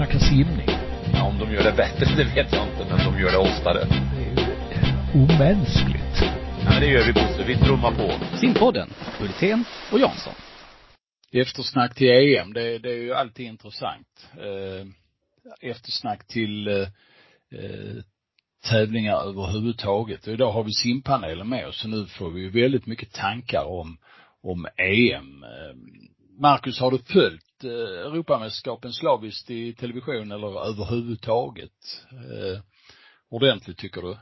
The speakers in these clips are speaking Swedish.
snacka simning. Ja, om de gör det bättre, det vet jag inte, men de gör det oftare. Det är ju omänskligt. Ja, men det gör vi Bosse, vi trummar på. Simpodden, Hultén och Jansson. Eftersnack till EM, det, det är ju alltid intressant. Eh, eftersnack till eh, eh, tävlingar överhuvudtaget. Och idag har vi simpanelen med oss, så nu får vi ju väldigt mycket tankar om, om EM. Eh, Marcus, har du följt Eh, Europamästerskapen slaviskt i television eller överhuvudtaget? Eh, ordentligt tycker du?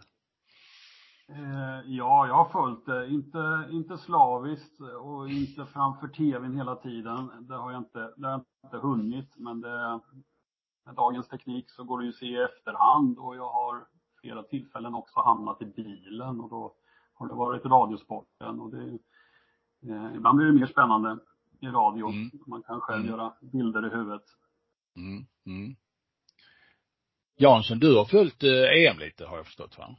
Eh, ja, jag har följt det. Inte, inte slaviskt och inte framför tvn hela tiden. Det har jag inte, det har jag inte hunnit. Men det, med dagens teknik så går det ju att se i efterhand och jag har flera tillfällen också hamnat i bilen och då har det varit radiosporten och det, eh, ibland blir det mer spännande i radio. Mm. Man kan själv mm. göra bilder i huvudet. Mm. Mm. Jansson, du har följt eh, EM lite har jag förstått va?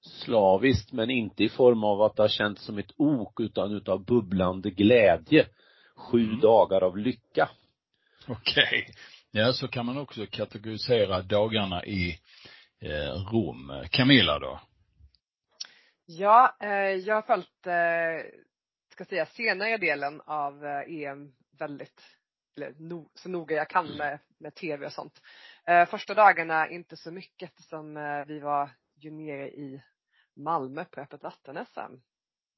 Slaviskt, men inte i form av att det har känts som ett ok, utan utav bubblande glädje. Sju mm. dagar av lycka. Okej. Okay. Ja, så kan man också kategorisera dagarna i eh, Rom. Camilla då? Ja, eh, jag har följt, eh, ska säga, senare delen av eh, EM väldigt, eller no, så noga jag kan med, med tv och sånt. Eh, första dagarna inte så mycket eftersom eh, vi var ju nere i Malmö på öppet vatten-SM.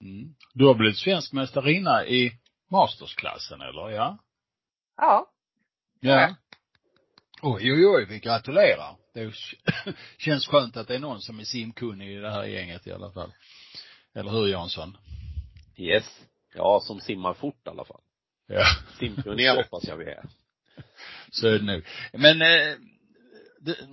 Mm. Du har blivit svensk mästarinna i mastersklassen eller ja? Ja. Ja. Oj, oj, oj, vi gratulerar. Det känns skönt att det är någon som är simkunnig i det här gänget i alla fall. Eller hur Jansson? Yes. Ja, som simmar fort i alla fall. Ja. Simkunniga hoppas jag vi är. Så är det nog. Men eh,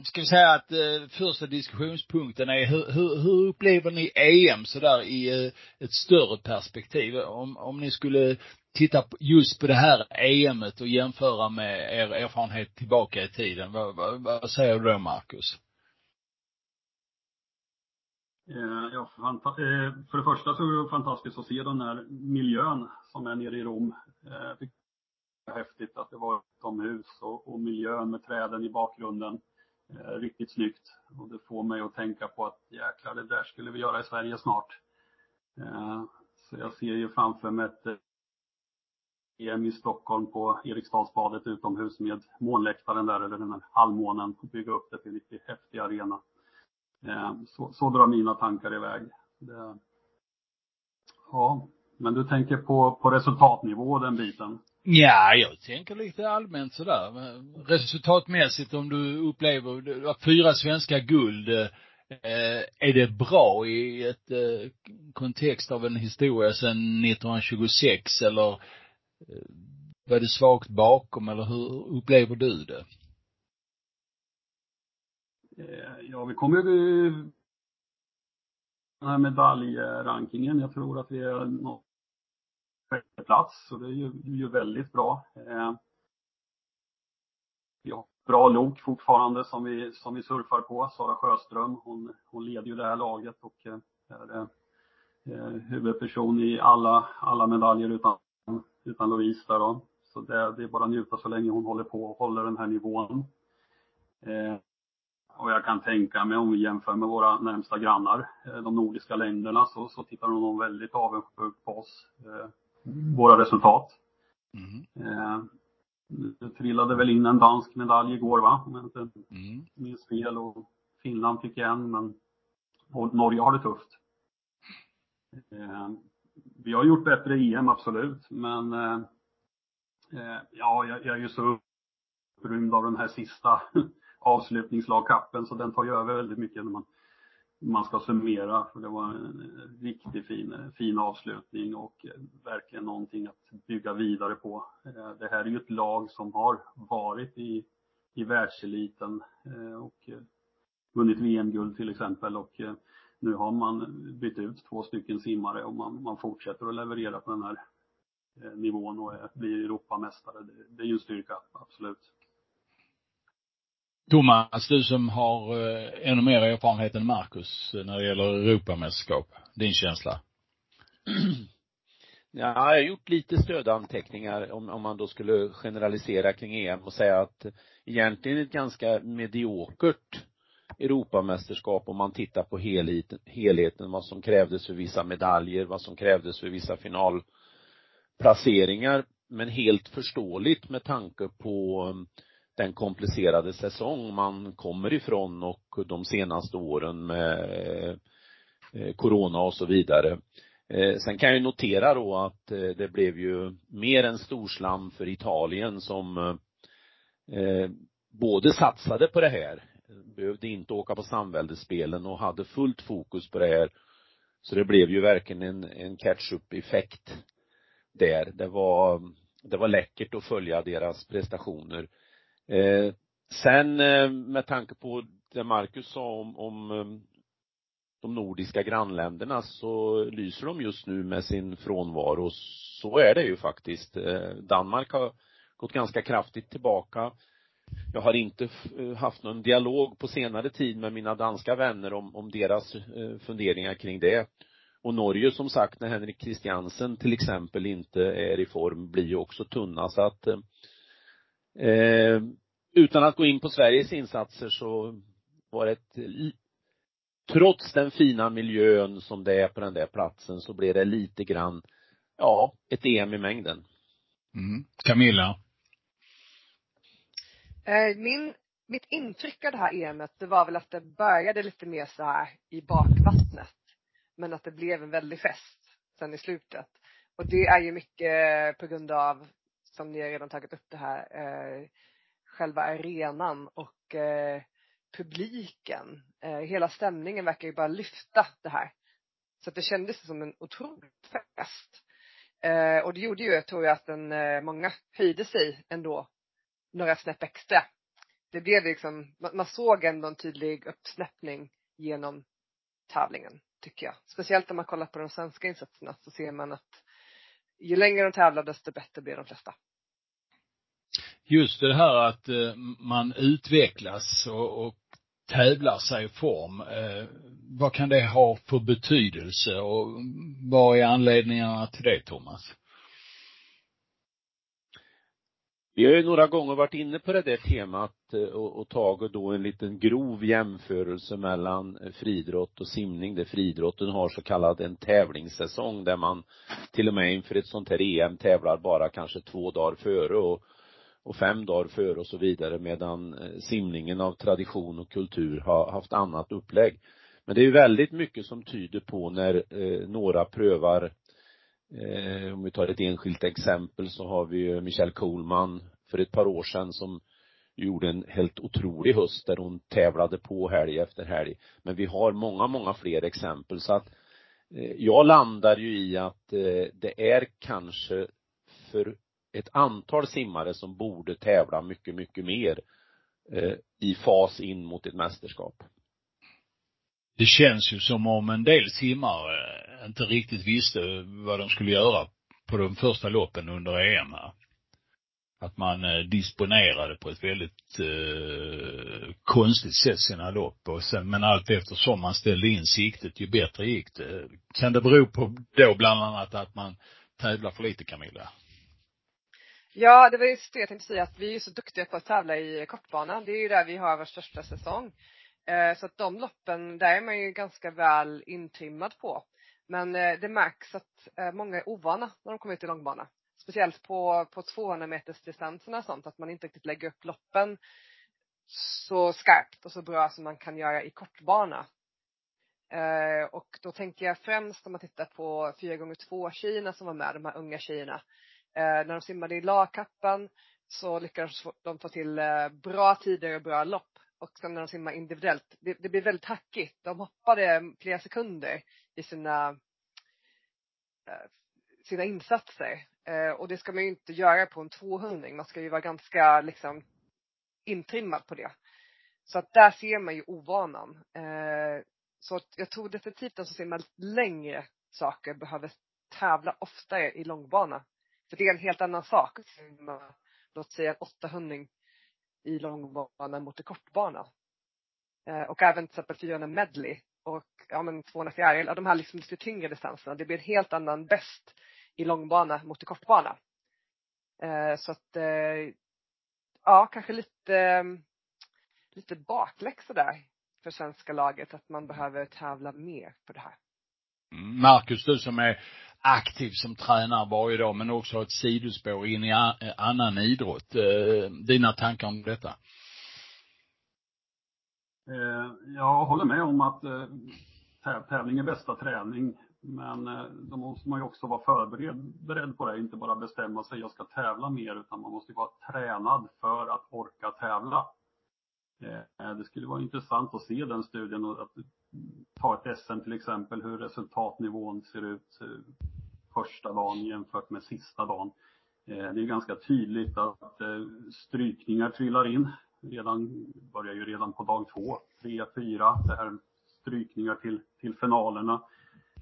ska vi säga att eh, första diskussionspunkten är hur, hur, hur upplever ni EM sådär i eh, ett större perspektiv? Om, om ni skulle titta just på det här EMet och jämföra med er erfarenhet tillbaka i tiden, vad, vad, vad säger du då Marcus? Eh, ja, eh, för det första så är det fantastiskt att se den här miljön som är nere i Rom. Eh, det häftigt att det var utomhus och, miljön med träden i bakgrunden. Riktigt snyggt. Det får mig att tänka på att jäklar, det där skulle vi göra i Sverige snart. Så jag ser ju framför mig ett EM i Stockholm på Eriksdalsbadet utomhus med månläktaren där, eller den här halvmånen, och bygga upp det till en riktigt häftig arena. Eh, så, så drar mina tankar iväg. Det, ja, men du tänker på, på resultatnivå, den biten? Ja, jag tänker lite allmänt sådär. Resultatmässigt om du upplever fyra svenska guld, eh, är det bra i ett eh, kontext av en historia sedan 1926 eller eh, var det svagt bakom eller hur upplever du det? Eh, ja, vi kommer ju den här medaljrankingen. Jag tror att vi är sjätte plats så det är ju, ju väldigt bra. Eh, vi har bra lok fortfarande som vi, som vi surfar på. Sara Sjöström, hon, hon leder ju det här laget och eh, är eh, huvudperson i alla, alla medaljer utan, utan Louise där då. Så det, det är bara att njuta så länge hon håller på och håller den här nivån. Eh, och jag kan tänka mig om vi jämför med våra närmsta grannar, eh, de nordiska länderna, så, så tittar de nog väldigt avundsjukt på oss. Eh, våra resultat. Mm. Eh, det trillade väl in en dansk medalj igår va, om jag inte mm. minns fel och Finland fick en men Norge har det tufft. Vi har gjort bättre EM absolut men ja, jag, jag är ju så upprymd av den här sista avslutningslagkappen så den tar ju över väldigt mycket när man man ska summera, för det var en riktigt fin, fin avslutning och verkligen någonting att bygga vidare på. Eh, det här är ju ett lag som har varit i, i världseliten eh, och eh, vunnit VM-guld till exempel och nu har man bytt ut två stycken simmare och man, man fortsätter att leverera på den här nivån och blir Europamästare. Det, det är ju en styrka, absolut. Thomas, du som har eh, ännu mer erfarenhet än Marcus eh, när det gäller Europamästerskap, din känsla? Ja, jag har gjort lite stödanteckningar om, om man då skulle generalisera kring EM och säga att egentligen ett ganska mediokert Europamästerskap om man tittar på helheten, helheten, vad som krävdes för vissa medaljer, vad som krävdes för vissa finalplaceringar. Men helt förståeligt med tanke på den komplicerade säsong man kommer ifrån och de senaste åren med eh, corona och så vidare. Eh, sen kan jag ju notera då att eh, det blev ju mer än storslam för Italien som både satsade på det här behövde inte åka på samväldesspelen och hade fullt fokus på det här. Så det blev ju verkligen en, en catch-up-effekt där. Det var, det var läckert att följa deras prestationer. Eh, sen eh, med tanke på det Marcus sa om, om eh, de nordiska grannländerna så lyser de just nu med sin frånvaro. Så är det ju faktiskt. Eh, Danmark har gått ganska kraftigt tillbaka jag har inte eh, haft någon dialog på senare tid med mina danska vänner om, om deras eh, funderingar kring det. Och Norge som sagt när Henrik Christiansen till exempel inte är i form blir ju också tunna så att eh, eh, utan att gå in på Sveriges insatser så var det ett trots den fina miljön som det är på den där platsen så blev det lite grann ja, ett EM i mängden. Mm. Camilla? Eh, min, mitt intryck av det här EMet, det var väl att det började lite mer så här i bakvattnet. Men att det blev en väldig fest sen i slutet. Och det är ju mycket på grund av, som ni har redan tagit upp det här, eh, själva arenan och eh, publiken. Eh, hela stämningen verkar ju bara lyfta det här. Så att det kändes som en otrolig fest. Eh, och det gjorde ju, tror jag, att den, eh, många höjde sig ändå några snäpp extra. Det blev liksom, man såg ändå en tydlig uppsnäppning genom tävlingen, tycker jag. Speciellt om man kollar på de svenska insatserna så ser man att ju längre de tävlar desto bättre blir de flesta. Just det här att eh, man utvecklas och, och tävlar sig i form. Eh, vad kan det ha för betydelse och vad är anledningarna till det, Thomas? Vi har ju några gånger varit inne på det där temat eh, och, och tagit då en liten grov jämförelse mellan eh, friidrott och simning där friidrotten har så kallad en tävlingssäsong där man till och med inför ett sånt här EM tävlar bara kanske två dagar före och, och fem dagar före och så vidare medan eh, simningen av tradition och kultur har haft annat upplägg. Men det är ju väldigt mycket som tyder på när eh, några prövar Eh, om vi tar ett enskilt exempel så har vi ju Michelle Coleman för ett par år sedan som gjorde en helt otrolig höst där hon tävlade på helg efter helg. Men vi har många, många fler exempel så att eh, jag landar ju i att eh, det är kanske för ett antal simmare som borde tävla mycket, mycket mer eh, i fas in mot ett mästerskap. Det känns ju som om en del simmare inte riktigt visste vad de skulle göra på de första loppen under EM här. Att man eh, disponerade på ett väldigt eh, konstigt sätt sina lopp och sen, men allt eftersom man ställde in siktet ju bättre gick det. Kan det bero på då bland annat att man tävlar för lite Camilla? Ja, det var just det jag tänkte säga att vi är så duktiga på att tävla i kortbana. Det är ju där vi har vår största säsong. Eh, så att de loppen, där är man ju ganska väl intrimmad på. Men eh, det märks att eh, många är ovana när de kommer ut i långbana. Speciellt på, på 200 meters distanserna och sånt, att man inte riktigt lägger upp loppen så skarpt och så bra som man kan göra i kortbana. Eh, och då tänker jag främst om man tittar på 4x2 tjejerna som var med, de här unga tjejerna. när de simmade i lagkappan så lyckades de få till bra tider och bra lopp. Och sen när de simmar individuellt, det, det blir väldigt hackigt. De hoppade flera sekunder i sina, eh, sina insatser. Eh, och det ska man ju inte göra på en 200 man ska ju vara ganska liksom intrimmad på det. Så att där ser man ju ovanan. Eh, så att jag tror definitivt att som simmar längre saker behöver tävla oftare i långbana. För det är en helt annan sak. Låt säga en 800 i långbana mot det kortbana. Eh, och även till exempel 400 medley och ja men 200 fjäril, de här liksom lite tyngre distanserna. Det blir en helt annan bäst i långbana mot i kortbana. Eh, så att eh, ja, kanske lite, lite bakläxa där för svenska laget att man behöver tävla mer på det här. Mm, Marcus, du som är aktiv som tränare varje dag men också ha ett sidospår in i annan idrott. Eh, dina tankar om detta? Eh, jag håller med om att eh, tävling är bästa träning. Men då måste man ju också vara förberedd beredd på det, inte bara bestämma sig, jag ska tävla mer, utan man måste vara tränad för att orka tävla. Det skulle vara intressant att se den studien och att ta ett SM till exempel, hur resultatnivån ser ut eh, första dagen jämfört med sista dagen. Eh, det är ganska tydligt att eh, strykningar trillar in. Redan, börjar ju redan på dag två, tre, fyra. Det här strykningar till, till finalerna.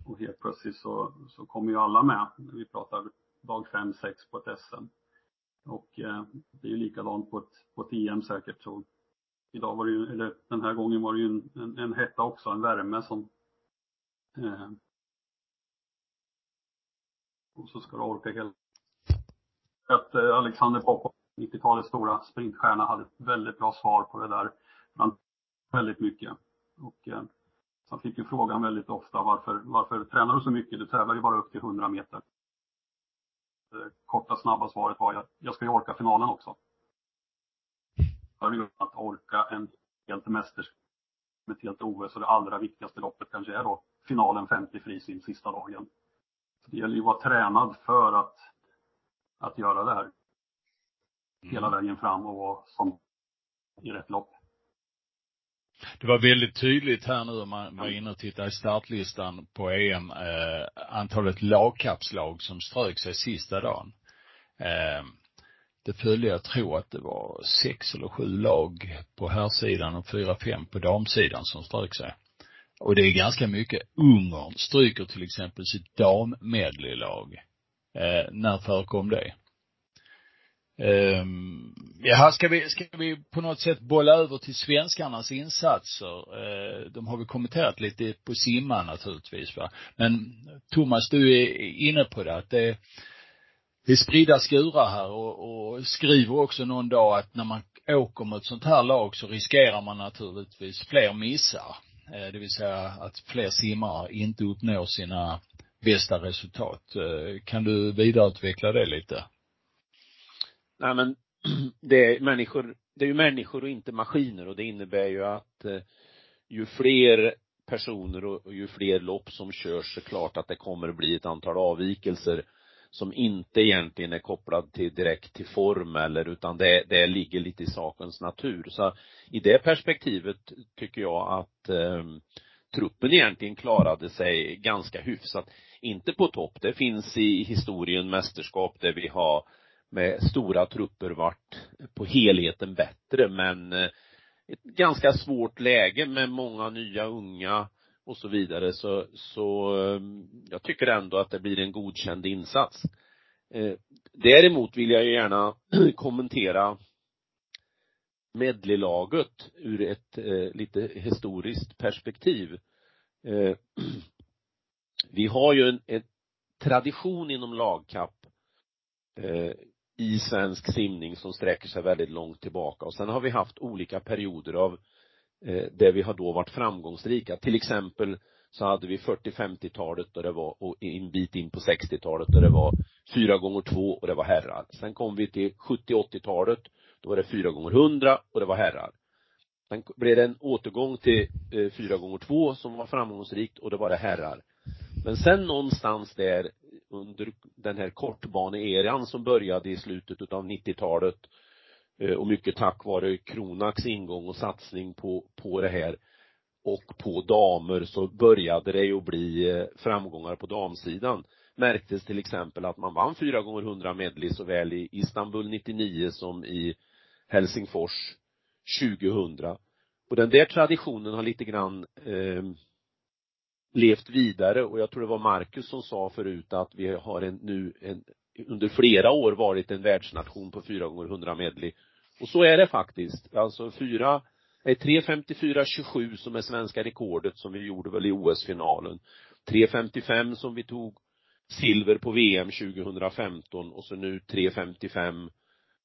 Och helt plötsligt så, så kommer ju alla med. Vi pratar dag fem, sex på ett SM. Och det är ju likadant på ett, på ett EM säkert. Så idag var det ju, eller den här gången var det ju en, en, en hetta också, en värme som eh, och så ska du orka hela att eh, Alexander Popov, 90-talets stora sprintstjärna, hade ett väldigt bra svar på det där. Han väldigt mycket. Och eh, han fick ju frågan väldigt ofta varför, varför tränar du så mycket? Du tävlar ju bara upp till 100 meter. Det korta snabba svaret var jag, jag ska ju orka finalen också. För att orka en helt mästerskap med ett helt OS och det allra viktigaste loppet kanske är då finalen 50 frisim sista dagen. Det gäller ju att vara tränad för att, att göra det här. Hela vägen fram och vara som i rätt lopp. Det var väldigt tydligt här nu om man var inne och tittade i startlistan på EM, eh, antalet lagkapslag som strök sig sista dagen. Eh, det följde, jag tror att det var sex eller sju lag på herrsidan och fyra, fem på damsidan som strök sig. Och det är ganska mycket. Ungern stryker till exempel sitt dammedleylag. Eh, när förekom det? Ehm, um, jaha, ska vi, ska vi på något sätt bolla över till svenskarnas insatser? Uh, de har vi kommenterat lite på simman naturligtvis va. Men Thomas, du är inne på det att det, det är spridda skurar här och, och skriver också någon dag att när man åker mot ett sånt här lag så riskerar man naturligtvis fler missar. Eh, det vill säga att fler simmare inte uppnår sina bästa resultat. Eh, kan du vidareutveckla det lite? Nej men det är människor, det är ju människor och inte maskiner och det innebär ju att eh, ju fler personer och, och ju fler lopp som körs så klart att det kommer att bli ett antal avvikelser som inte egentligen är kopplad till direkt till form eller utan det, det ligger lite i sakens natur. Så i det perspektivet tycker jag att eh, truppen egentligen klarade sig ganska hyfsat. Inte på topp, det finns i historien mästerskap där vi har med stora trupper varit på helheten bättre men eh, ett ganska svårt läge med många nya unga och så vidare så, så ehm, jag tycker ändå att det blir en godkänd insats. Eh, däremot vill jag ju gärna kommentera medleylaget ur ett eh, lite historiskt perspektiv. Eh, vi har ju en, en tradition inom lagkapp i svensk simning som sträcker sig väldigt långt tillbaka och sen har vi haft olika perioder av eh, Eh, där vi har då varit framgångsrika. Till exempel så hade vi 40-50-talet då det var, och en bit in på 60-talet då det var fyra gånger två och det var herrar. Sen kom vi till 70-80-talet, då var det fyra gånger 100 och det var herrar. Sen blev det en återgång till eh, fyra gånger två som var framgångsrikt och det var det herrar. Men sen någonstans där under den här kortbaneeran som började i slutet utav 90-talet eh, Eh, och mycket tack vare Kronax ingång och satsning på, på det här och på damer så började det ju bli eh, framgångar på damsidan. Märktes till exempel att man vann 4 gånger 100 medley såväl i Istanbul 99 som i Helsingfors 2000. Och den där traditionen har lite grann eh, levt vidare och jag tror det var Marcus som sa förut att vi har en, nu en, under flera år varit en världsnation på 4 gånger 100 medley. Och så är det faktiskt. Alltså fyra, nej 3.54.27 som är svenska rekordet som vi gjorde väl i OS-finalen. 3.55 som vi tog silver på VM 2015 och så nu 3.55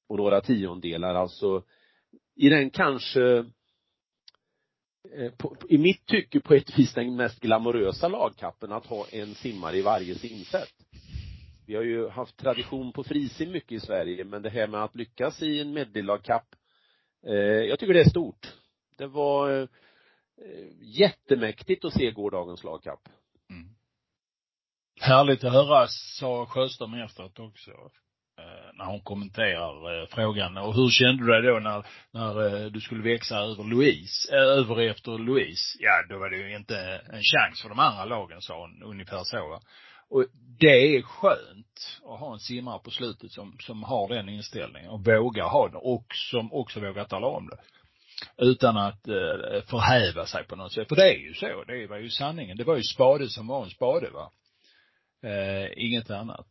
och några tiondelar alltså i den kanske eh, på, i mitt tycke på ett vis den mest glamorösa lagkappen att ha en simmare i varje simsätt. Vi har ju haft tradition på frisim mycket i Sverige, men det här med att lyckas i en medleylagkapp, eh, jag tycker det är stort. Det var eh, jättemäktigt att se gårdagens lagkapp. Mm. Härligt att höra, sa Sjöström efteråt också. Eh, när hon kommenterar eh, frågan. Och hur kände du dig då när, när eh, du skulle växa över Louise, eh, över efter Louise? Ja, då var det ju inte en chans för de andra lagen, sa hon ungefär så va. Och det är skönt att ha en simmare på slutet som, som har den inställningen och vågar ha den och som också vågar tala om det. Utan att eh, förhäva sig på något sätt. För det är ju så, det var ju sanningen. Det var ju spade som var en spade va. Eh, inget annat.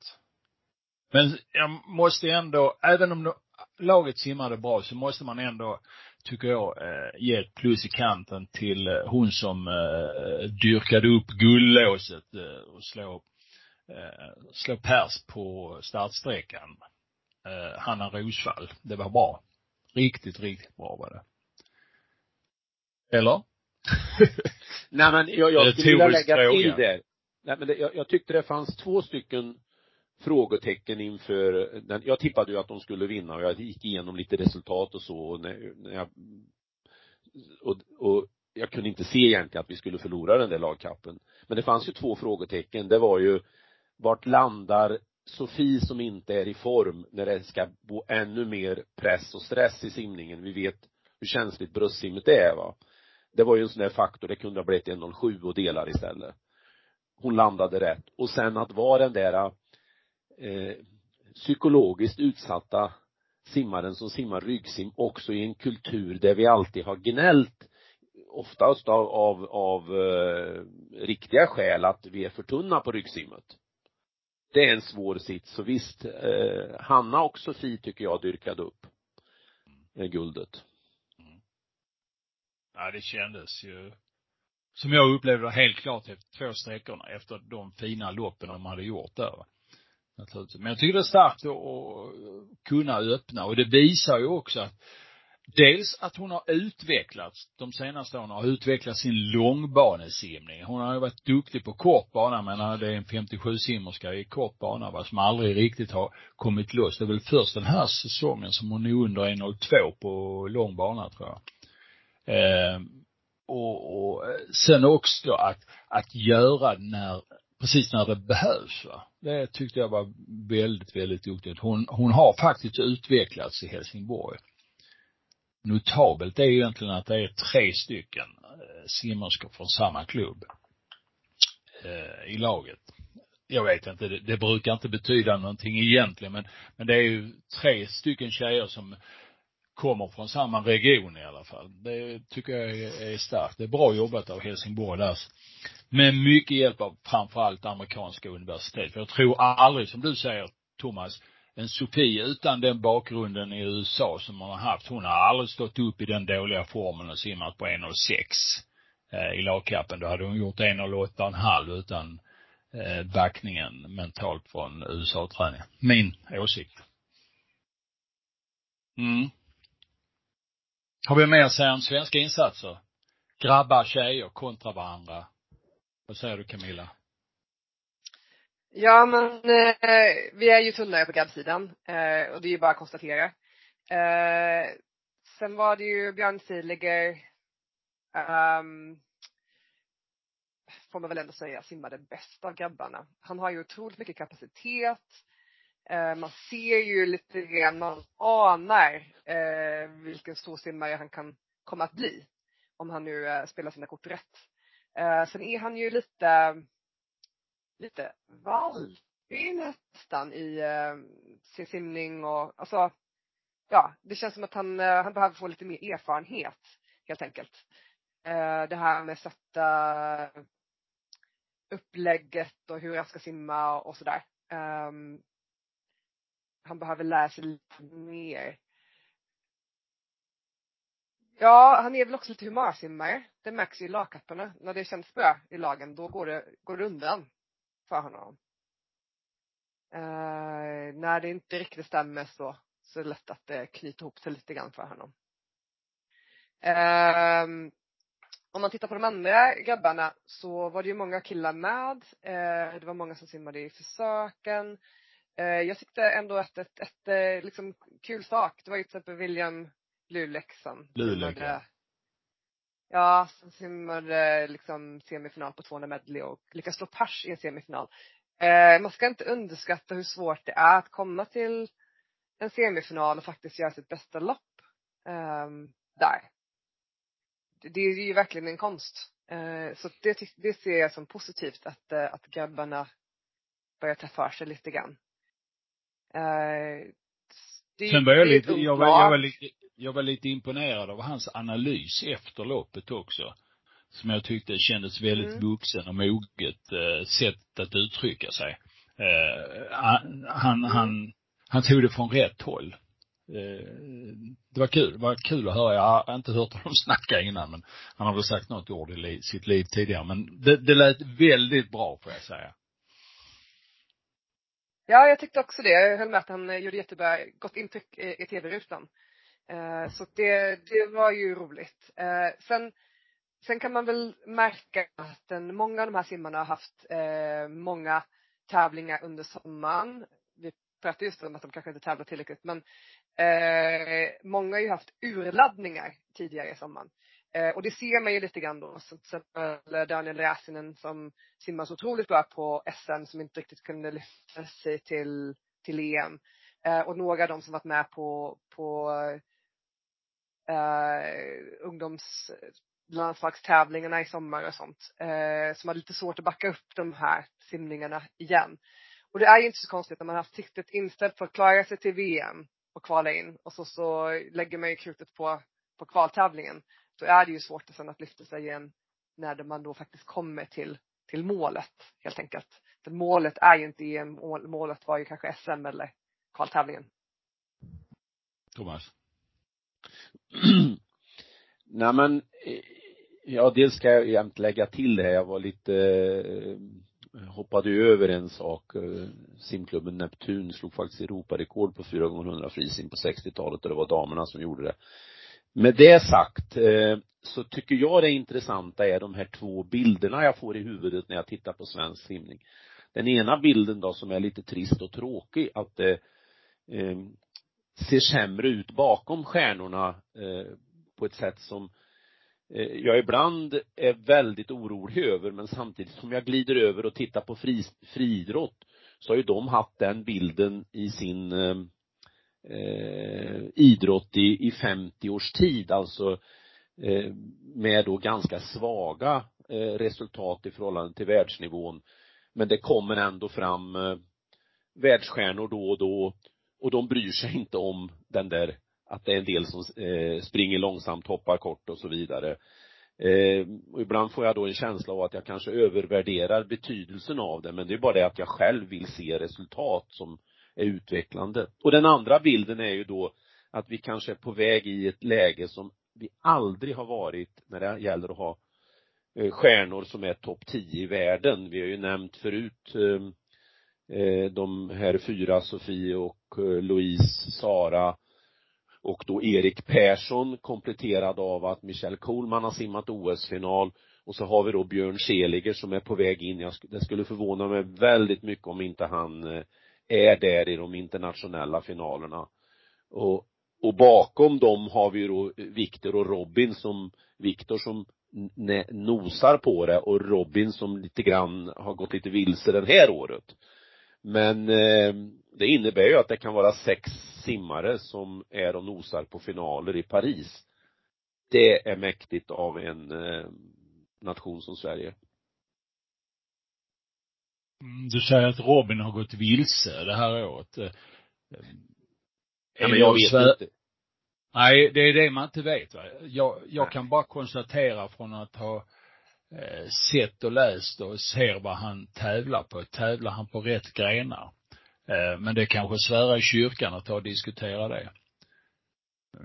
Men jag måste ändå, även om laget simmade bra så måste man ändå, tycker jag, eh, ge ett plus i kanten till eh, hon som eh, dyrkade upp guldlåset eh, och slå, slå pers på startsträckan. Eh, Hanna Rosvall. Det var bra. Riktigt, riktigt bra var det. Eller? Nej men jag, jag skulle vilja lägga till där. Nej men det, jag, jag tyckte det fanns två stycken frågetecken inför den, jag tippade ju att de skulle vinna och jag gick igenom lite resultat och så och när, när jag och, och jag kunde inte se egentligen att vi skulle förlora den där lagkappen. Men det fanns ju två frågetecken. Det var ju vart landar Sofie som inte är i form när det ska bo ännu mer press och stress i simningen. Vi vet hur känsligt bröstsimmet är va. Det var ju en sån där faktor, det kunde ha blivit 1.07 och delar istället. Hon landade rätt. Och sen att vara den där eh, psykologiskt utsatta simmaren som simmar ryggsim också i en kultur där vi alltid har gnällt oftast av, av, av eh, riktiga skäl att vi är för tunna på ryggsimmet. Det är en svår sits, så visst, eh, Hanna och Sofie tycker jag dyrkade upp eh, guldet. Mm. Ja, det kändes ju som jag upplevde det helt klart efter två sträckorna efter de fina loppen de hade gjort där naturligtvis. Men jag tycker det är starkt att kunna öppna och det visar ju också att dels att hon har utvecklats de senaste åren, har utvecklat sin långbanesimning. Hon har ju varit duktig på kort bana, men det är en 57-simmerska i kort bana va, som aldrig riktigt har kommit loss. Det är väl först den här säsongen som hon är under 1.02 på långbana, tror jag. Eh, och, och sen också att, att göra när precis när det behövs va. Det tyckte jag var väldigt, väldigt duktigt. Hon, hon har faktiskt utvecklats i Helsingborg. Notabelt är egentligen att det är tre stycken eh, simmerskor från samma klubb eh, i laget. Jag vet inte, det, det brukar inte betyda någonting egentligen men, men det är ju tre stycken tjejer som kommer från samma region i alla fall. Det tycker jag är, är starkt. Det är bra jobbat av Helsingborg där med mycket hjälp av framförallt amerikanska universitet. För jag tror aldrig, som du säger Thomas, en Sofie utan den bakgrunden i USA som hon har haft, hon har aldrig stått upp i den dåliga formen och simmat på 1,06 eh, i lagkappen. Då hade hon gjort 1,08,5 utan eh, backningen mentalt från USA-träningen. Min åsikt. Mm. Har vi mer att säga om svenska insatser? Grabbar, tjejer kontra varandra. Vad säger du Camilla? Ja men eh, vi är ju tunnare på grabbsidan eh, och det är ju bara att konstatera. Eh, sen var det ju Björn Siliger, um, ehm, får man väl ändå säga, simmade bäst av grabbarna. Han har ju otroligt mycket kapacitet. Eh, man ser ju lite grann, man anar eh, vilken stor simmare han kan komma att bli. Om han nu eh, spelar sina kort rätt. Eh, sen är han ju lite, lite valpig nästan i eh, sin simning och alltså, ja, det känns som att han, eh, han behöver få lite mer erfarenhet helt enkelt. Eh, det här med att sätta upplägget och hur jag ska simma och sådär. Um, han behöver lära sig lite mer. Ja, han är väl också lite humörsimmare. Det märks ju i lagkapparna. När det känns bra i lagen, då går det, går det undan för honom. Eh, när det inte riktigt stämmer så, så är det lätt att det knyter ihop sig lite grann för honom. Eh, om man tittar på de andra grabbarna så var det ju många killar med. Eh, det var många som simmade i försöken. Eh, jag tyckte ändå att ett, ett, ett eh, liksom kul sak, det var ju till exempel William Lulek som Lulek, ja. Ja, som simmade liksom semifinal på 200 medley och lyckas slå pers i en semifinal. Eh, man ska inte underskatta hur svårt det är att komma till en semifinal och faktiskt göra sitt bästa lopp eh, där. Det är ju verkligen en konst. Eh, så det, det ser jag som positivt att, eh, att grabbarna börjar ta för sig lite grann. Eh, det, Sen var jag lite, jag var, jag var lite, jag var lite imponerad av hans analys efter loppet också. Som jag tyckte kändes väldigt mm. vuxen och moget eh, sätt att uttrycka sig. Eh, han, han, mm. han, han tog det från rätt håll. Eh, det var kul, det var kul att höra. Jag har inte hört honom snacka innan men han har väl sagt något ord i sitt liv tidigare. Men det, det lät väldigt bra får jag säga. Ja, jag tyckte också det. Jag höll med att han gjorde jättebra, gott intryck i, i tv-rutan. Eh, så det, det var ju roligt. Eh, sen, sen kan man väl märka att den, många av de här simmarna har haft eh, många tävlingar under sommaren. Vi pratade just om att de kanske inte tävlar tillräckligt men eh, många har ju haft urladdningar tidigare i sommaren. Eh, och det ser man ju lite grann då. Som till exempel eh, Daniel Räsinen som simmar så otroligt bra på SM som inte riktigt kunde lyfta sig till, till EM. Eh, och några av dem som varit med på, på eh, ungdomslandslagstävlingarna i sommar och sånt. Eh, som hade lite svårt att backa upp de här simningarna igen. Och det är ju inte så konstigt när man har haft siktet inställt på att klara sig till VM och kvala in och så, så lägger man ju krutet på, på kvaltävlingen. Då är det ju svårt sen att lyfta sig igen när man då faktiskt kommer till, till målet helt enkelt. För målet är ju inte EM, målet var ju kanske SM eller kvaltävlingen. Thomas? Nej men, eh, ja dels ska jag jämt lägga till det här, jag var lite eh, hoppade över en sak. Eh, simklubben Neptun slog faktiskt Europarekord på 4 gånger 100 frisim på 60-talet och det var damerna som gjorde det. Med det sagt så tycker jag det intressanta är de här två bilderna jag får i huvudet när jag tittar på svensk simning. Den ena bilden då som är lite trist och tråkig att det ser sämre ut bakom stjärnorna eh, på ett sätt som eh, jag ibland är väldigt orolig över men samtidigt som jag glider över och tittar på fri, friidrott så har ju de haft den bilden i sin eh, eh idrott i, i 50 års tid, alltså eh, med då ganska svaga eh, resultat i förhållande till världsnivån. Men det kommer ändå fram eh, världsstjärnor då och då och de bryr sig inte om den där att det är en del som eh, springer långsamt, hoppar kort och så vidare. Eh, och ibland får jag då en känsla av att jag kanske övervärderar betydelsen av det, men det är bara det att jag själv vill se resultat som är utvecklande. Och den andra bilden är ju då att vi kanske är på väg i ett läge som vi aldrig har varit när det gäller att ha eh, stjärnor som är topp 10 i världen. Vi har ju nämnt förut Eh, Eh, de här fyra, Sofie och eh, Louise, Sara och då Erik Persson kompletterad av att Michelle Kohlman har simmat OS-final och så har vi då Björn Seliger som är på väg in. Jag, det skulle förvåna mig väldigt mycket om inte han eh, är där i de internationella finalerna. Och, och bakom dem har vi då eh, Viktor och Robin som, Viktor som nosar på det och Robin som lite grann har gått lite vilse det här året. Men eh, det innebär ju att det kan vara sex simmare som är och nosar på finaler i Paris. Det är mäktigt av en eh, nation som Sverige. Mm, du säger att Robin har gått vilse det här året. Eh, ja, men jag vet Sver inte. Nej, det är det man inte vet va. Jag, jag kan bara konstatera från att ha eh, sett och läst och ser vad han tävlar på. Tävlar han på rätt grenar? Eh, men det är kanske svära i kyrkan att ta och diskutera det. Eh,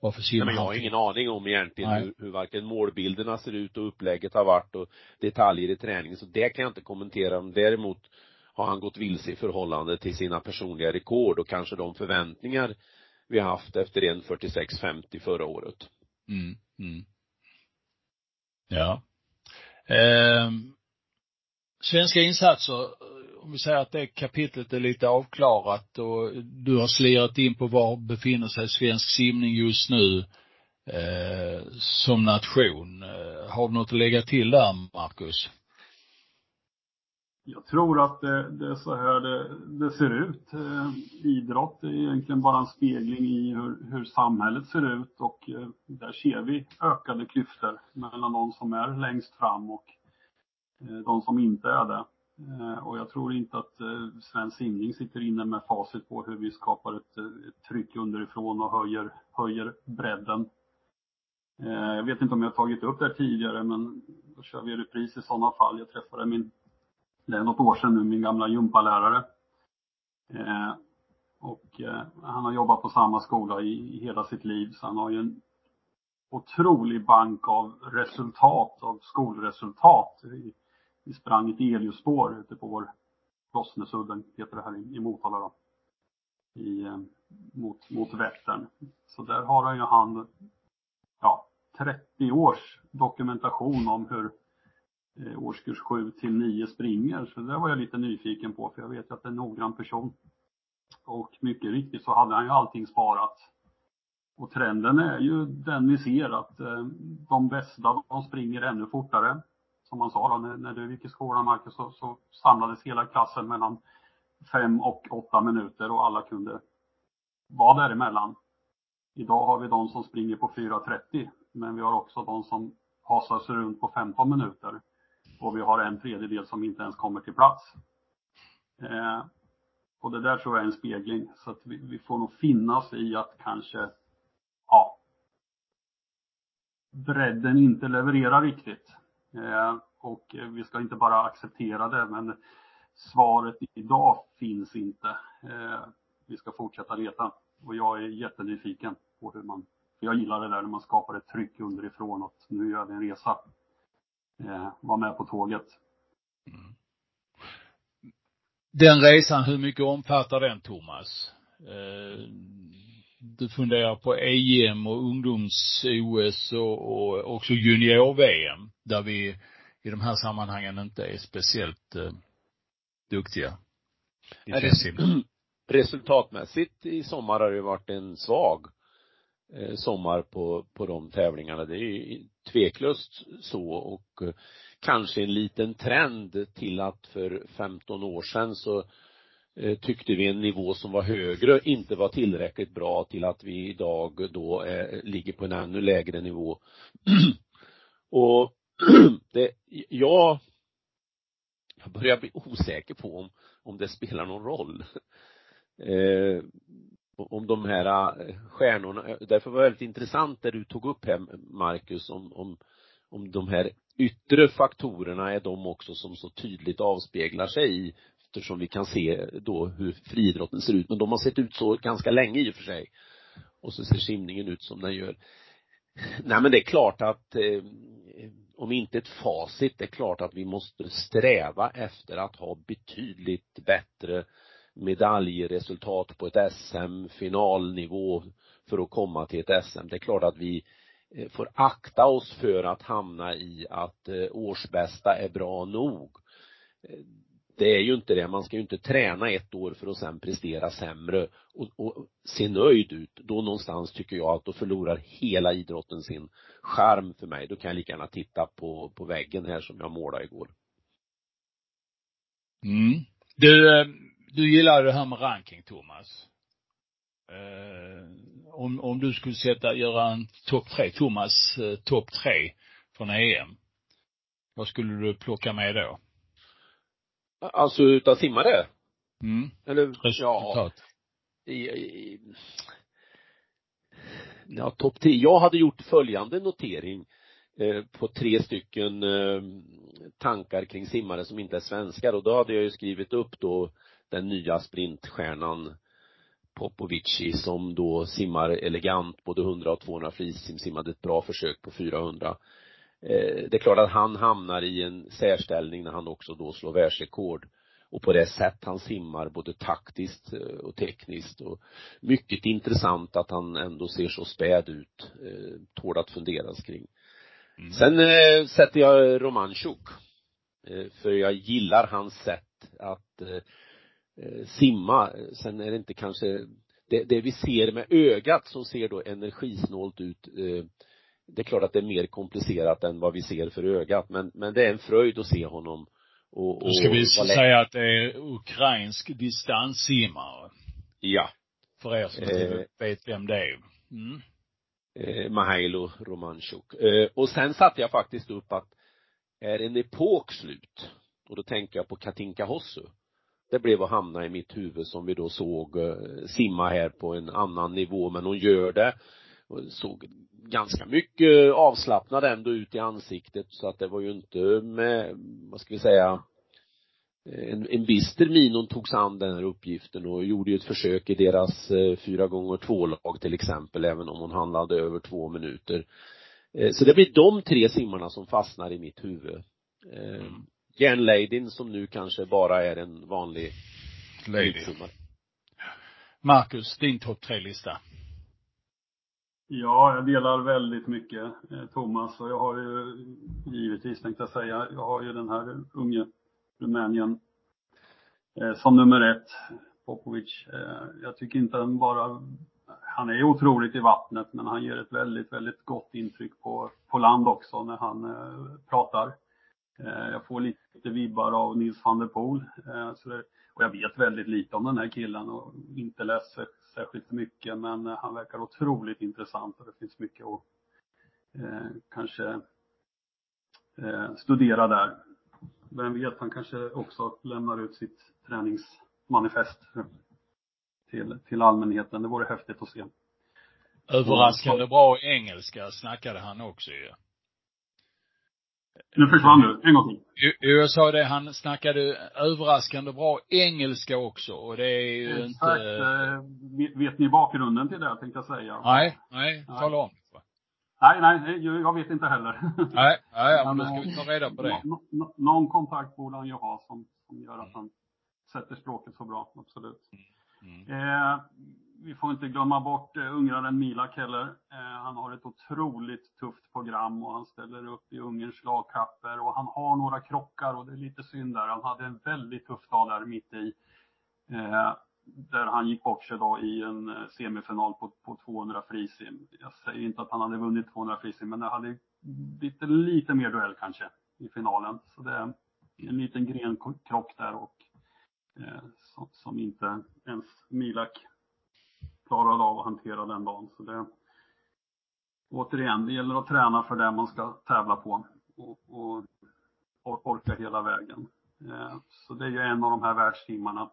varför ser men jag har ingen aning om egentligen hur, hur varken målbilderna ser ut och upplägget har varit och detaljer i träningen, så det kan jag inte kommentera. Men däremot har han gått vilse i förhållande till sina personliga rekord och kanske de förväntningar vi har haft efter 1.46.50 förra året. Mm, mm. Ja. Eh, svenska insatser, om vi säger att det kapitlet är lite avklarat och du har slirat in på var befinner sig svensk simning just nu eh, som nation. Eh, har du något att lägga till där, Marcus? Jag tror att det, det är så här det, det ser ut. Eh, idrott är egentligen bara en spegling i hur, hur samhället ser ut och eh, där ser vi ökade klyftor mellan de som är längst fram och eh, de som inte är det. Och jag tror inte att svensk simning sitter inne med facit på hur vi skapar ett, ett tryck underifrån och höjer, höjer bredden. Jag vet inte om jag har tagit upp det här tidigare men då kör vi repris i sådana fall. Jag träffade min det är något år sedan nu, min gamla gympalärare. Eh, och eh, han har jobbat på samma skola i, i, hela sitt liv, så han har ju en otrolig bank av resultat, av skolresultat. Vi, vi sprang ett elljusspår ute på vår Rossnesudden, heter det här i, i Motala då. I, eh, mot, mot Vättern. Så där har han ju han, ja, 30 års dokumentation om hur Eh, årskurs 7 till 9 springer. Så det var jag lite nyfiken på för jag vet att det är en noggrann person. Och mycket riktigt så hade han ju allting sparat. Och trenden är ju den vi ser att eh, de bästa, de springer ännu fortare. Som man sa då, när, när du gick i skolan Marcus, så, så samlades hela klassen mellan 5 och 8 minuter och alla kunde vara däremellan. Idag har vi de som springer på 4.30, men vi har också de som hasar sig runt på 15 minuter och vi har en tredjedel som inte ens kommer till plats. Eh, och det där tror jag är en spegling. Så att vi, vi får nog finnas i att kanske, ja, bredden inte levererar riktigt. Eh, och vi ska inte bara acceptera det, men svaret idag finns inte. Eh, vi ska fortsätta leta. Och jag är jättenyfiken på hur man, för jag gillar det där när man skapar ett tryck underifrån att nu gör vi en resa eh, var med på tåget. Mm. Den resan, hur mycket omfattar den Thomas? Eh, du funderar på EM och ungdoms-OS och, och också junior-VM där vi i de här sammanhangen inte är speciellt eh, duktiga. Resultatmässigt i sommar har det varit en svag eh, Eh, sommar på, på de tävlingarna. Det är ju tveklöst så och eh, kanske en liten trend till att för 15 år sedan så eh, tyckte vi en nivå som var högre inte var tillräckligt bra till att vi idag då är, ligger på en ännu lägre nivå. och det, jag, jag börjar bli osäker på om, om det spelar någon roll. Eh, om de här eh, stjärnorna. Eh, därför var det väldigt intressant det du tog upp här, Marcus, om, om, om de här yttre faktorerna är de också som så tydligt avspeglar sig i, eftersom vi kan se eh, då hur friidrotten ser ut. Men de har sett ut så ganska länge i och för sig. Och så ser simningen ut som den gör. Nej men det är klart att eh, om inte ett facit, det är klart att vi måste sträva efter att ha betydligt bättre medaljresultat på ett SM, finalnivå för att komma till ett SM. Det är klart att vi eh, får akta oss för att hamna i att eh, årsbästa är bra nog. Eh, det är ju inte det, man ska ju inte träna ett år för att sen prestera sämre och, och se nöjd ut. Då någonstans tycker jag att då förlorar hela idrotten sin charm för mig. Då kan jag lika gärna titta på, på väggen här som jag målade igår. Mm. Du, du gillar det här med ranking, Thomas. Eh, om, om du skulle sätta, göra en topp tre, Thomas eh, topp tre från EM. Vad skulle du plocka med då? Alltså utav simmare? Mm. Eller, Resultat. Ja, i, i, ja, topp tre. Jag hade gjort följande notering eh, på tre stycken eh, tankar kring simmare som inte är svenskar och då hade jag ju skrivit upp då den nya sprintstjärnan Popovici som då simmar elegant, både 100 och 200 frisim, simmade ett bra försök på 400. Eh, det är klart att han hamnar i en särställning när han också då slår världsrekord. och på det sätt han simmar både taktiskt eh, och tekniskt och mycket intressant att han ändå ser så späd ut, eh, tål att funderas kring. Mm. Sen eh, sätter jag Romanchuk. Eh, för jag gillar hans sätt att eh, simma. Sen är det inte kanske det, det vi ser med ögat som ser då energisnålt ut eh, det är klart att det är mer komplicerat än vad vi ser för ögat men, men det är en fröjd att se honom och, och Då ska vi säga att det är ukrainsk distanssimmare. Ja. För er som eh, vet vem det är. Mm. Eh, Mihailo Romanchuk. Eh, och sen satte jag faktiskt upp att är en epok slut? Och då tänker jag på Katinka Hossu. Det blev att hamna i mitt huvud som vi då såg eh, simma här på en annan nivå men hon gör det och såg ganska mycket avslappnad ändå ut i ansiktet så att det var ju inte med, vad ska vi säga, en, en bister min hon tog sig an den här uppgiften och gjorde ju ett försök i deras eh, fyra gånger två lag till exempel även om hon handlade över två minuter. Eh, så det blir de tre simmarna som fastnar i mitt huvud. Eh, mm. Järnladyn som nu kanske bara är en vanlig Lady. Marcus, din topp tre-lista? Ja, jag delar väldigt mycket eh, Thomas och jag har ju givetvis tänkte jag säga, jag har ju den här unge Rumänien eh, som nummer ett, Popovic. Eh, jag tycker inte han bara, han är otroligt i vattnet men han ger ett väldigt, väldigt gott intryck på, på land också när han eh, pratar. Eh, jag får lite vibbar av Nils van der Poel. Eh, och jag vet väldigt lite om den här killen och inte läst särskilt mycket men eh, han verkar otroligt intressant och det finns mycket att kanske studera där. Vem vet, han kanske också lämnar ut sitt träningsmanifest till, till allmänheten. Det vore häftigt att se. Överraskande bra engelska snackade han också ju. Nu försvann du. En gång till. Jag sa det, han snackade överraskande bra engelska också och det är ju Exakt. inte eh, Vet ni bakgrunden till det tänkte jag säga? Nej, nej, tala om. Nej, nej, jag vet inte heller. Nej, nej, men då ska vi ta reda på det. någon kontakt borde han ju ha som, som gör att han sätter språket så bra, absolut. Mm. Mm. Eh, vi får inte glömma bort eh, ungraren Milak heller. Eh, han har ett otroligt tufft program och han ställer upp i Ungerns lagkapper och han har några krockar och det är lite synd där. Han hade en väldigt tuff dag där mitt i. Eh, där han gick bort sig då i en semifinal på, på 200 frisim. Jag säger inte att han hade vunnit 200 frisim, men det hade blivit lite mer duell kanske i finalen. Så det är en liten grenkrock där och som, inte ens Milak klarade av att hantera den dagen. Så det, återigen, det gäller att träna för det man ska tävla på och, och, och orka hela vägen. Eh, så det är ju en av de här världstimmarna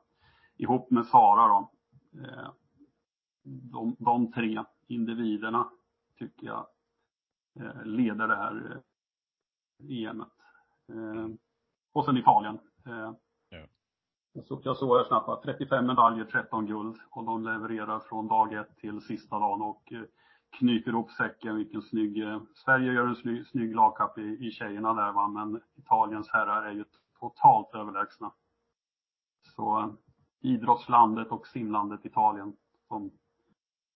ihop med Sara då. Eh, de, de tre individerna tycker jag eh, leder det här eh, EMet. Eh, och sen Italien. Eh, Ja. Jag såg här snabbt att 35 medaljer, 13 guld och de levererar från dag ett till sista dagen och knyter ihop säcken. Vilken snygg, Sverige gör en snygg, lagkapp i, tjejerna där va, men Italiens herrar är ju totalt överlägsna. Så idrottslandet och simlandet Italien som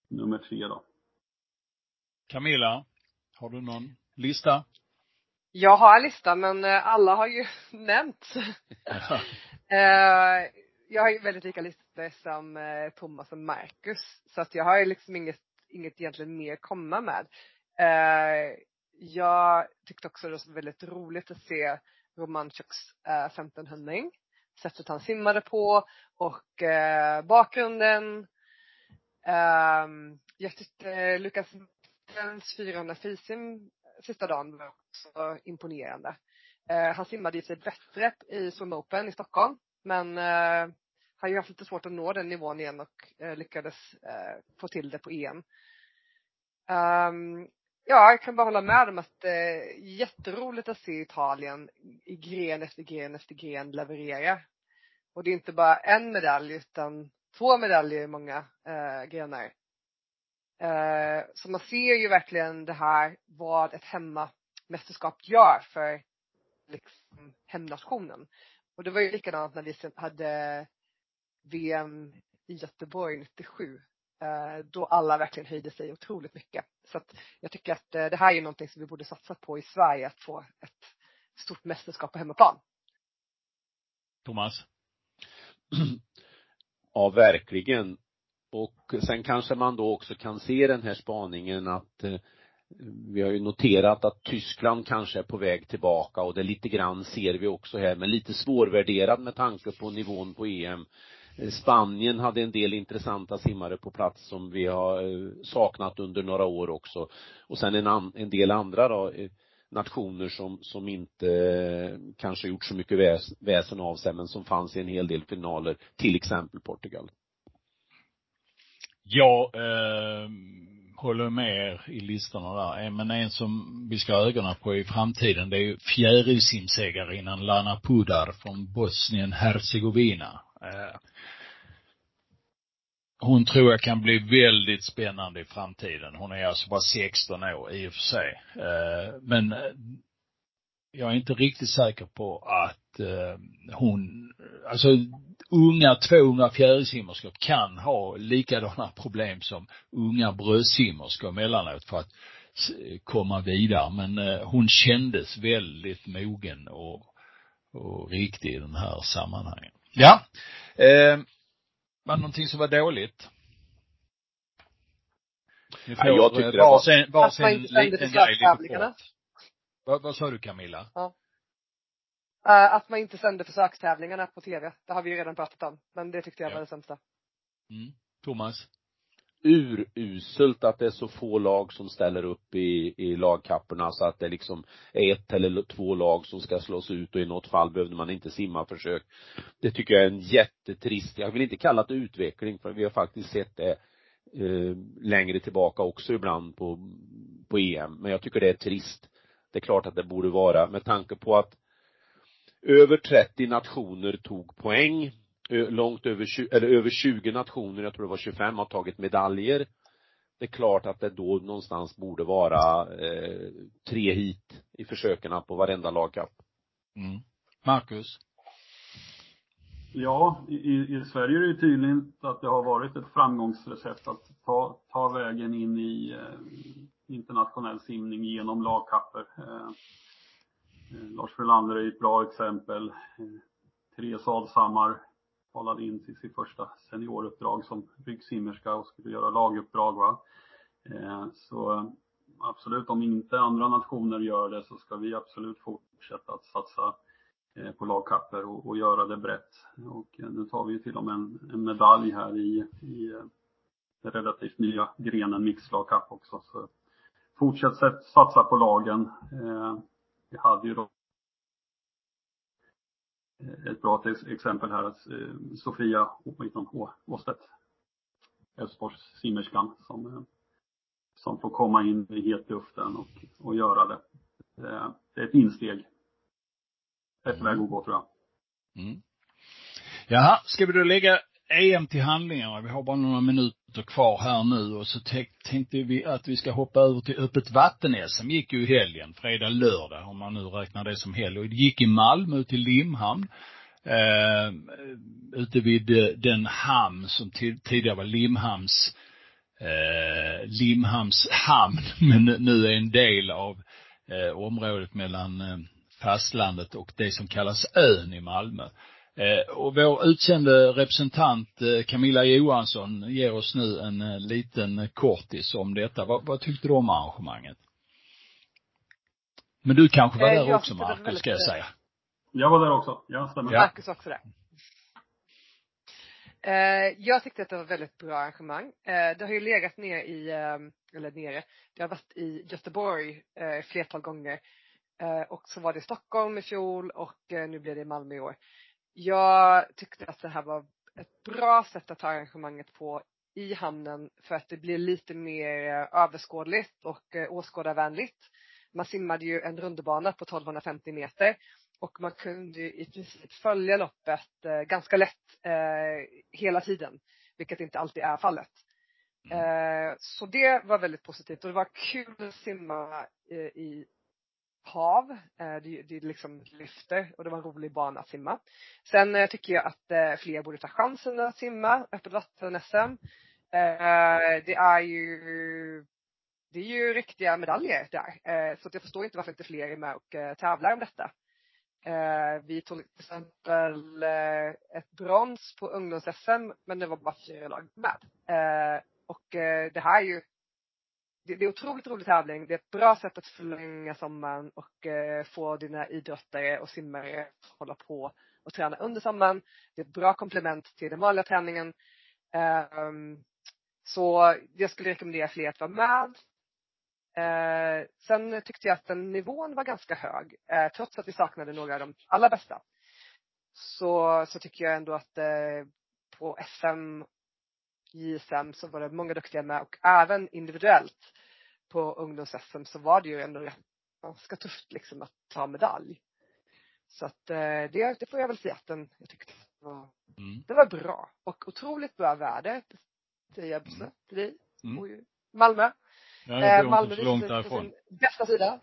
nummer tre då. Camilla, har du någon lista? Jag har en lista men eh, alla har ju nämnts. Eh, jag har ju väldigt lika listor som eh, Thomas och Marcus så att jag har ju liksom inget, inget egentligen mer att komma med. Eh, jag tyckte också det var väldigt roligt att se Romanchuks 1500 eh, sättet han simmade på och eh, bakgrunden. Eh, jag tyckte Lukas Westens 400 frisim sista dagen var också imponerande. Eh, han simmade i sig bättre i Swim Open i Stockholm men eh, har ju haft lite svårt att nå den nivån igen och eh, lyckades eh, få till det på EM. Ehm, um, Ja, jag kan bara hålla med om att det är jätteroligt att se Italien i gren efter gren efter gren leverera. Och det är inte bara en medalj utan två medaljer i många eh, grenar. Eh, så man ser ju verkligen det här vad ett hemmamästerskap gör för liksom, hemnationen. Och det var ju likadant när vi hade VM i Göteborg 97. Eh, då alla verkligen höjde sig otroligt mycket. Så att jag tycker att eh, det här är någonting som vi borde satsa på i Sverige, att få ett stort mästerskap på hemmaplan. Thomas? Ja, verkligen. Och sen kanske man då också kan se den här spaningen att eh, vi har ju noterat att Tyskland kanske är på väg tillbaka och det lite grann ser vi också här, men lite svårvärderad med tanke på nivån på EM. Eh, Spanien hade en del intressanta simmare på plats som vi har eh, saknat under några år också. Och sen en, an, en del andra då, eh, nationer som, som inte kanske gjort så mycket väs, väsen av sig men som fanns i en hel del finaler, till exempel Portugal. Ja, eh, håller med er i listorna där. Eh, men en som vi ska ha ögonen på i framtiden, det är ju fjärilsimsegarinnan Lana Pudar från Bosnien-Hercegovina. Eh, hon tror jag kan bli väldigt spännande i framtiden. Hon är alltså bara 16 år i och för sig. Eh, men jag är inte riktigt säker på att eh, hon, alltså unga, två unga fjärilsimmerskor kan ha likadana problem som unga bröstsimmerskor emellanåt för att komma vidare. Men hon kändes väldigt mogen och, och riktig i den här sammanhangen. Ja. Eh, var det någonting som var dåligt? Ni får jag tyckte det var... Varsin, varsin liten grej lite kort. Vad, vad sa du Camilla? Ja. Uh, att man inte sände försökstävlingarna på tv. Det har vi ju redan pratat om. Men det tyckte jag ja. var det sämsta. Mm. Thomas? uruselt att det är så få lag som ställer upp i, i lagkapporna så att det liksom är ett eller två lag som ska slås ut och i något fall behövde man inte simma försök. Det tycker jag är en jättetrist, jag vill inte kalla det utveckling för vi har faktiskt sett det eh, längre tillbaka också ibland på, på EM. Men jag tycker det är trist. Det är klart att det borde vara med tanke på att över 30 nationer tog poäng långt över 20, eller över 20 nationer, jag tror det var 25, har tagit medaljer. Det är klart att det då någonstans borde vara eh, tre hit i försöken på varenda lagkapp. Mm. Marcus? Ja, i, i Sverige är det ju tydligt att det har varit ett framgångsrecept att ta, ta vägen in i eh, internationell simning genom lagkapper. Eh, eh Eh, Lars Frölander är ett bra exempel. Eh, Therese Alshammar, kvalade in till sitt första senioruppdrag som ryggsimmerska och skulle göra laguppdrag. Va? Eh, så absolut, om inte andra nationer gör det så ska vi absolut fortsätta att satsa på lagkapper och, och göra det brett. Och nu tar vi till och med en, en medalj här i, i den relativt nya grenen mixlagkapp också. Så fortsätt satsa på lagen. Vi hade ju då Eh, ett bra exempel här att eh, Sofia Åstedt, Älvsborgs simmerskan som, eh, som får komma in i hetluften och, och göra det. Det är ett insteg. Ett väg att gå tror jag. Mm. Jaha, ska vi då lägga EM till handlingarna? Vi har bara några minuter kvar här nu och så tänkte vi att vi ska hoppa över till öppet vatten-SM. gick ju i helgen, fredag, lördag, om man nu räknar det som helg. Och det gick i Malmö till Limhamn. Eh, ute vid eh, den hamn som tidigare var Limhamns eh, Limhamns hamn, men nu är en del av eh, området mellan eh, fastlandet och det som kallas ön i Malmö. Eh, och vår utsände representant eh, Camilla Johansson ger oss nu en eh, liten kortis om detta. Vad, vad tyckte du om arrangemanget? Men du kanske var där också Marcus, ska jag säga. Jag var där också, ja stämmer. Ja. Marcus också där. Jag tyckte att det var ett väldigt bra arrangemang. Det har ju legat ner i, eller nere, det har varit i Göteborg flertal gånger. Och så var det i Stockholm i fjol och nu blir det i Malmö i år. Jag tyckte att det här var ett bra sätt att ta arrangemanget på i hamnen för att det blir lite mer eh, överskådligt och eh, åskådarvänligt. Man simmade ju en rundbana på 1250 meter och man kunde i princip följa loppet eh, ganska lätt hela tiden, vilket inte alltid är fallet. Så det var väldigt positivt och det var kul att simma i hav. Eh, det, det liksom lyfter och det var en rolig bana att simma. Sen eh, tycker jag att eh, fler borde ta chansen att simma öppet vatten-SM. Det är ju det är ju riktiga medaljer där. Så jag förstår inte varför inte fler är med och tävlar om detta. Vi tog till exempel ett brons på ungdoms-SM men det var bara fyra lag med. Och det här är ju det, det är otroligt rolig tävling. Det är ett bra sätt att förlänga sommaren och eh, få dina idrottare och simmare att hålla på och träna under sommaren. Det är ett bra komplement till den vanliga träningen. Eh, så jag skulle rekommendera fler att vara med. Eh, sen tyckte jag att den nivån var ganska hög. Eh, trots att vi saknade några av de allra bästa. Så, så tycker jag ändå att eh, på SM JSM så var det många duktiga med och även individuellt på ungdoms-SM så var det ju ändå ganska tufft liksom att ta medalj. Så att eh, det, det får jag väl säga att den, jag tyckte det var, mm. det var bra och otroligt bra värde till Jeppse, mm. till dig, mm. och Malmö. Ja, jag eh, Malmö långt därifrån. bästa sida.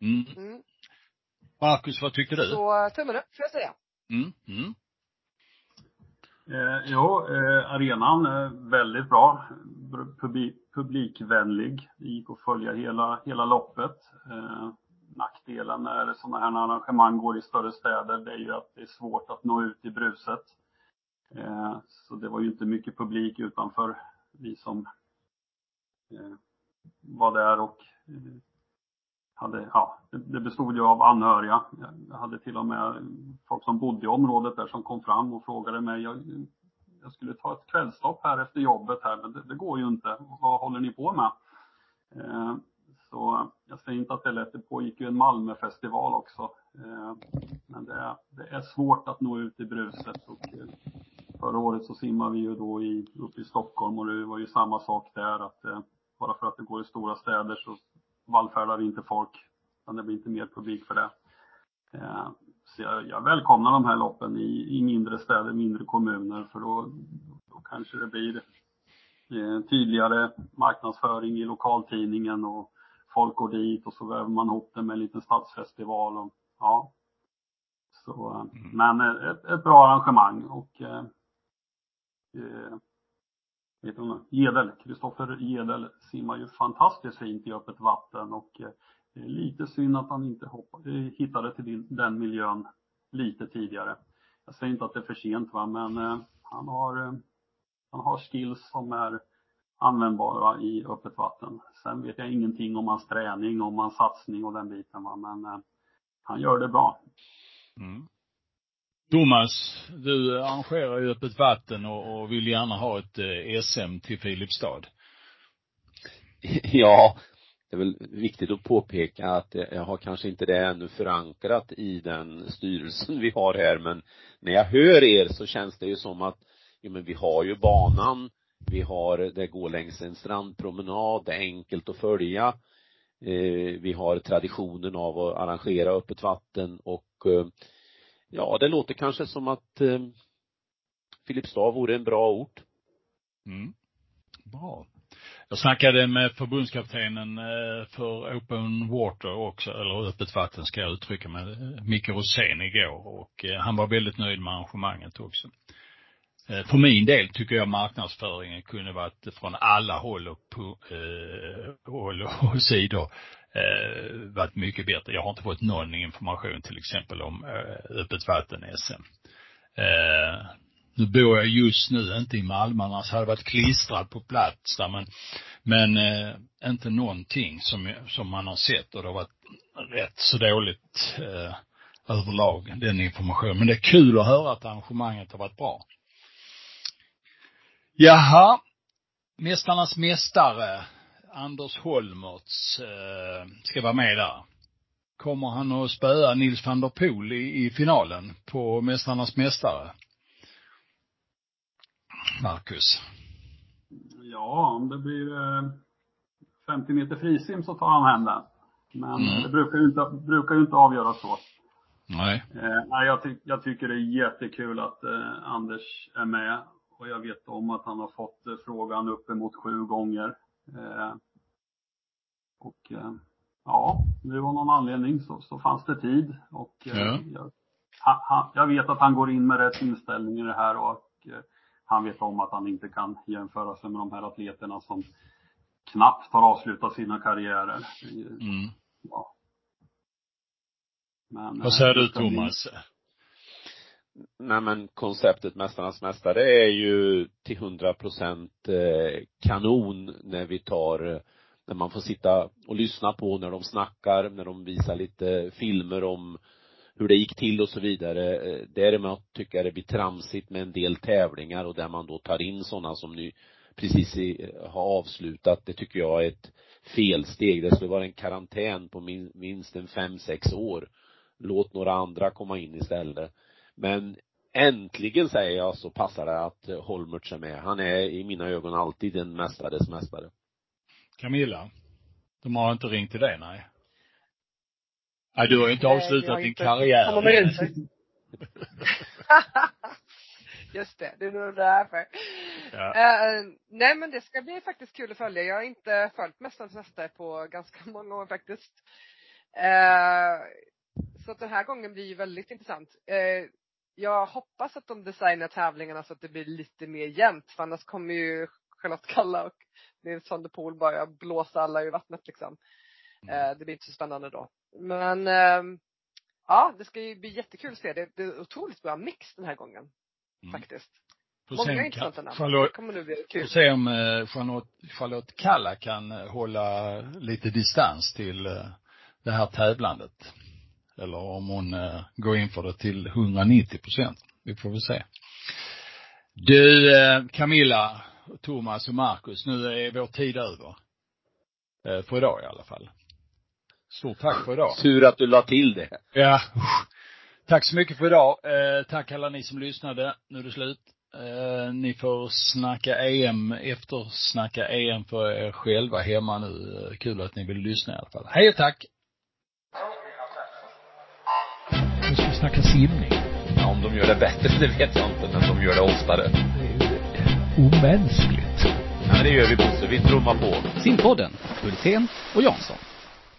Mm. mm. Marcus, vad tyckte du? Så tummen upp, får jag säga. Mm. Mm. Eh, jo, eh, arenan är väldigt bra. Publi publikvänlig. Det gick att följa hela, hela loppet. Eh, nackdelen när sådana här arrangemang går i större städer, det är ju att det är svårt att nå ut i bruset. Eh, så det var ju inte mycket publik utanför vi som eh, var där och eh, hade, ja, det bestod ju av anhöriga. Jag hade till och med folk som bodde i området där som kom fram och frågade mig, jag, jag skulle ta ett kvällstopp här efter jobbet här, men det, det går ju inte. Vad håller ni på med? Eh, så jag säger inte att det är lätt, det pågick ju en Malmöfestival också. Eh, men det, det, är svårt att nå ut i bruset och eh, förra året så simmade vi ju då i, uppe i Stockholm och det var ju samma sak där att eh, bara för att det går i stora städer så vallfärdar inte folk. Det blir inte mer publik för det. Eh, så jag, jag välkomnar de här loppen i, i mindre städer, mindre kommuner för då, då kanske det blir eh, tydligare marknadsföring i lokaltidningen och folk går dit och så väver man ihop det med en liten stadsfestival och ja. Så, eh, mm. men ett, ett bra arrangemang och eh, heter du, Gedel, Kristoffer Gedel simmar ju fantastiskt fint i öppet vatten och eh, det är lite synd att han inte hoppade, eh, hittade till den miljön lite tidigare. Jag säger inte att det är för sent va, men eh, han har, eh, han har skills som är användbara i öppet vatten. Sen vet jag ingenting om hans träning, om hans satsning och den biten va, men eh, han gör det bra. Mm. Thomas, du arrangerar ju öppet vatten och, och vill gärna ha ett eh, SM till Filipstad. Ja, det är väl viktigt att påpeka att jag har kanske inte det ännu förankrat i den styrelsen vi har här, men när jag hör er så känns det ju som att, ja men vi har ju banan, vi har, det går längs en strandpromenad, det är enkelt att följa. Eh, vi har traditionen av att arrangera öppet vatten och eh, Ja, det låter kanske som att eh, Filipstad vore en bra ort. Mm. Bra. Jag snackade med förbundskaptenen eh, för Open Water också, eller öppet vatten ska jag uttrycka mig, eh, Micke Rosén igår och eh, han var väldigt nöjd med arrangemanget också. Eh, för min del tycker jag marknadsföringen kunde varit från alla håll och, på, eh, håll och sidor eh, varit mycket bättre. Jag har inte fått någon information till exempel om eh, öppet vatten SM. Eh, nu bor jag just nu inte i Malmö, annars alltså hade jag varit klistrad på plats där, men, men eh, inte någonting som, som man har sett och det har varit rätt så dåligt eh, överlag, den informationen. Men det är kul att höra att arrangemanget har varit bra. Jaha. Mästarnas mästare, Anders Holmertz, eh, ska vara med där. Kommer han att spöa Nils van der Poel i, i finalen på Mästarnas mästare? Marcus? Ja, om det blir eh, 50 meter frisim så tar han hem den. Men mm. det brukar ju inte, brukar ju inte avgöras så. Nej. Eh, nej, jag, ty jag tycker det är jättekul att eh, Anders är med och jag vet om att han har fått eh, frågan uppemot sju gånger. Eh, och eh, ja, nu av någon anledning så, så fanns det tid och Ja. jag, han, han, jag vet att han går in med rätt inställning i det här och han vet om att han inte kan jämföra sig med de här atleterna som knappt har avslutat sina karriärer. Mm. Ja. Men, Vad säger du Thomas? Nej men konceptet Mästarnas Mästare är ju till hundra procent eh, kanon när vi tar, eh, när man får sitta och lyssna på när de snackar, när de visar lite filmer om hur det gick till och så vidare. Eh, Däremot tycker jag det blir tramsigt med en del tävlingar och där man då tar in sådana som ni precis i, har avslutat. Det tycker jag är ett felsteg. Det skulle vara en karantän på minst en fem, sex år. Låt några andra komma in istället. Men äntligen säger jag så passar det att Holmertz är med. Han är i mina ögon alltid en mästares mästare. Camilla? De har inte ringt till dig, nej? Nej, du har ju inte Nej, avslutat din inte karriär. Just det, det är nog därför. Ja. Eh, nej men det ska bli faktiskt kul att följa. Jag har inte följt Mästarnas Mästare på ganska många år faktiskt. Eh, så att den här gången blir ju väldigt intressant. Eh, jag hoppas att de designar tävlingarna så att det blir lite mer jämnt för annars kommer ju Charlotte Kalla och Nils van der Poel bara blåsa alla ur vattnet liksom. Eh, det blir inte så spännande då. Men ehm, ja, det ska ju bli jättekul att se. Det, det är otroligt bra mix den här gången. Mm. Faktiskt. Får Många intressanta namn. Det Charlotte, kommer nu bli får kul. se om eh, Charlotte, Charlotte Kalla kan hålla lite distans till eh, det här tävlandet. Eller om hon eh, går in för det till 190 procent. Vi får väl se. Du, eh, Camilla, Thomas och Markus, nu är vår tid över. Eh, för idag i alla fall. Stort tack för idag. Tur att du la till det. Ja. Tack så mycket för idag. Eh, tack alla ni som lyssnade. Nu är det slut. Eh, ni får snacka EM, eftersnacka EM för er själva hemma nu. Eh, kul att ni vill lyssna i alla fall. Hej och tack! Snacka simning. Ja, om de gör det bättre, det vet jag inte, men de gör det oftare. Det är ju omänskligt. Ja, men det gör vi Bosse, vi trummar på. Simpodden, Hultén och Jansson.